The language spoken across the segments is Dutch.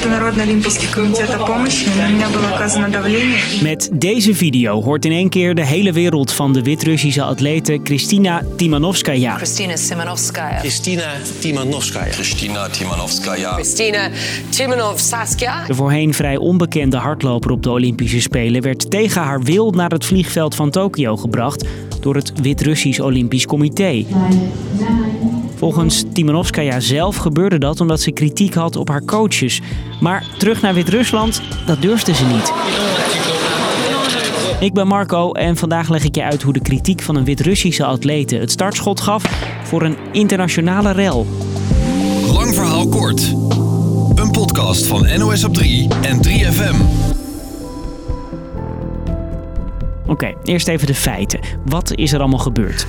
Международный Олимпийский комитет о помощи. На меня было оказано давление. Met deze video hoort in één keer de hele wereld van de Wit-Russische atlete Kristina Timanovskaya. Christina Simonovskaya. Christina Timanovskaya. Christina Timanovskaya. Christina Timanovskaya. De voorheen vrij onbekende hardloper op de Olympische Spelen werd tegen haar wil naar het vliegveld van Tokio gebracht door het Wit-Russisch Olympisch Comité. Volgens Timanovskaya zelf gebeurde dat omdat ze kritiek had op haar coaches. Maar terug naar Wit-Rusland, dat durfde ze niet. Ik ben Marco en vandaag leg ik je uit hoe de kritiek van een Wit-Russische atlete het startschot gaf voor een internationale rel. Lang verhaal kort. Een podcast van NOS op 3 en 3FM. Oké, eerst even de feiten. Wat is er allemaal gebeurd?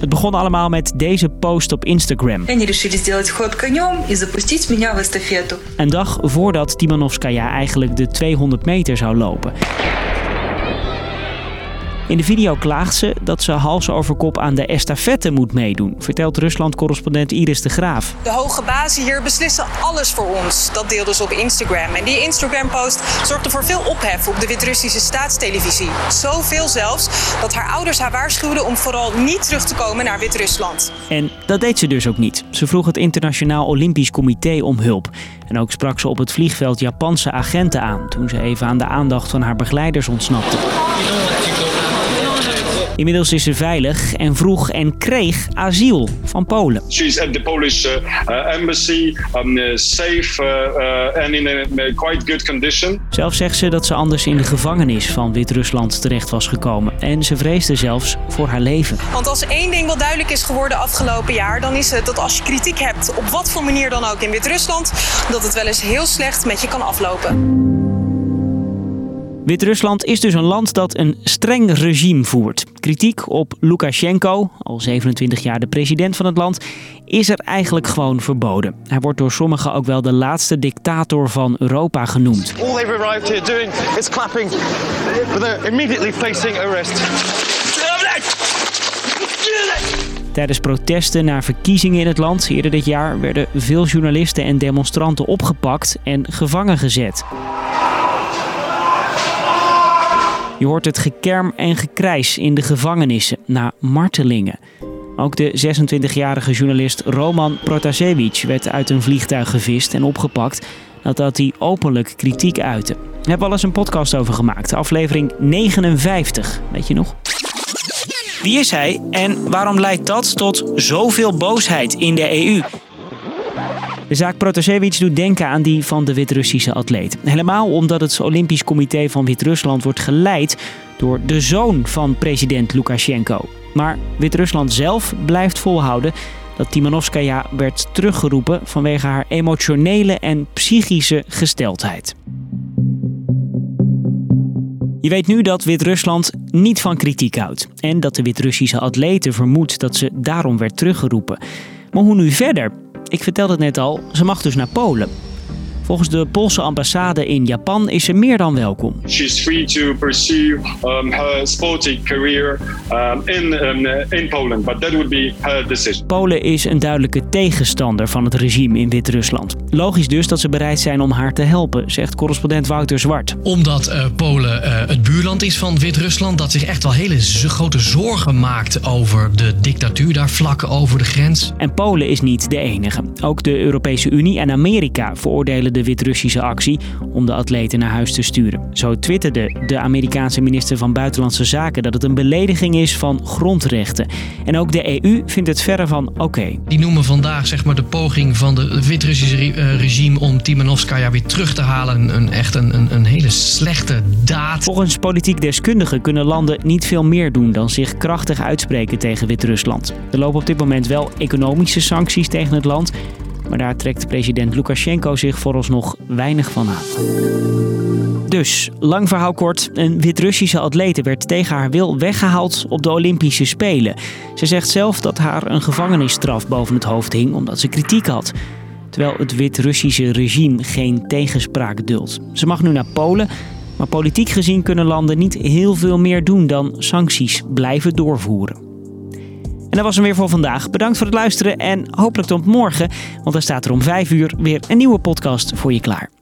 Het begon allemaal met deze post op Instagram. Een dag voordat Timanovskaya eigenlijk de 200 meter zou lopen. In de video klaagt ze dat ze hals over kop aan de estafette moet meedoen, vertelt Rusland-correspondent Iris de Graaf. De hoge bazen hier beslissen alles voor ons. Dat deelde ze op Instagram. En die Instagram-post zorgde voor veel ophef op de Wit-Russische staatstelevisie. Zoveel zelfs dat haar ouders haar waarschuwden om vooral niet terug te komen naar Wit-Rusland. En dat deed ze dus ook niet. Ze vroeg het Internationaal Olympisch Comité om hulp. En ook sprak ze op het vliegveld Japanse agenten aan toen ze even aan de aandacht van haar begeleiders ontsnapte. Inmiddels is ze veilig en vroeg en kreeg asiel van Polen. She's at the Polish uh, uh, embassy, um, uh, safe uh, and in a, a quite good condition. Zelf zegt ze dat ze anders in de gevangenis van Wit-Rusland terecht was gekomen. En ze vreesde zelfs voor haar leven. Want als één ding wel duidelijk is geworden afgelopen jaar, dan is het dat als je kritiek hebt, op wat voor manier dan ook in Wit-Rusland, dat het wel eens heel slecht met je kan aflopen. Wit-Rusland is dus een land dat een streng regime voert. Kritiek op Lukashenko, al 27 jaar de president van het land, is er eigenlijk gewoon verboden. Hij wordt door sommigen ook wel de laatste dictator van Europa genoemd. All they've arrived here doing is clapping, but they're immediately facing arrest. Tijdens protesten naar verkiezingen in het land eerder dit jaar werden veel journalisten en demonstranten opgepakt en gevangen gezet. Je hoort het gekerm en gekrijs in de gevangenissen na martelingen. Ook de 26-jarige journalist Roman Protasevich werd uit een vliegtuig gevist en opgepakt nadat hij openlijk kritiek uitte. Daar hebben we al eens een podcast over gemaakt, aflevering 59, weet je nog? Wie is hij en waarom leidt dat tot zoveel boosheid in de EU? De zaak Protasevich doet denken aan die van de Wit-Russische atleet. Helemaal omdat het Olympisch Comité van Wit-Rusland wordt geleid door de zoon van president Lukashenko. Maar Wit-Rusland zelf blijft volhouden dat Timanovskaya werd teruggeroepen vanwege haar emotionele en psychische gesteldheid. Je weet nu dat Wit-Rusland niet van kritiek houdt en dat de Wit-Russische atlete vermoedt dat ze daarom werd teruggeroepen. Maar hoe nu verder? Ik vertelde het net al, ze mag dus naar Polen. Volgens de Poolse ambassade in Japan is ze meer dan welkom. She's free to pursue um, her sporting career um, in, um, in Poland, but that would be her decision. Polen is een duidelijke tegenstander van het regime in Wit-Rusland. Logisch dus dat ze bereid zijn om haar te helpen, zegt correspondent Wouter Zwart. Omdat eh, Polen eh, het buurland is van Wit-Rusland, dat zich echt wel hele grote zorgen maakt over de dictatuur daar vlak over de grens. En Polen is niet de enige. Ook de Europese Unie en Amerika veroordelen de Wit-Russische actie om de atleten naar huis te sturen. Zo twitterde de Amerikaanse minister van Buitenlandse Zaken dat het een belediging is van grondrechten. En ook de EU vindt het verre van oké. Die noemen vandaag zeg maar, de poging van de Wit-Russische re- eh, regime om Timanovskaya weer terug te halen een, een, echt een, een, een hele slechte daad. Volgens politiek deskundigen kunnen landen niet veel meer doen dan zich krachtig uitspreken tegen Wit-Rusland. Er lopen op dit moment wel economische sancties tegen het land, maar daar trekt president Lukashenko zich vooralsnog weinig van aan. Dus, lang verhaal kort, een Wit-Russische atlete werd tegen haar wil weggehaald op de Olympische Spelen. Ze zegt zelf dat haar een gevangenisstraf boven het hoofd hing omdat ze kritiek had. Terwijl het Wit-Russische regime geen tegenspraak duldt. Ze mag nu naar Polen, maar politiek gezien kunnen landen niet heel veel meer doen dan sancties blijven doorvoeren. Dat was hem weer voor vandaag. Bedankt voor het luisteren en hopelijk tot morgen. Want dan staat er om 5 uur weer een nieuwe podcast voor je klaar.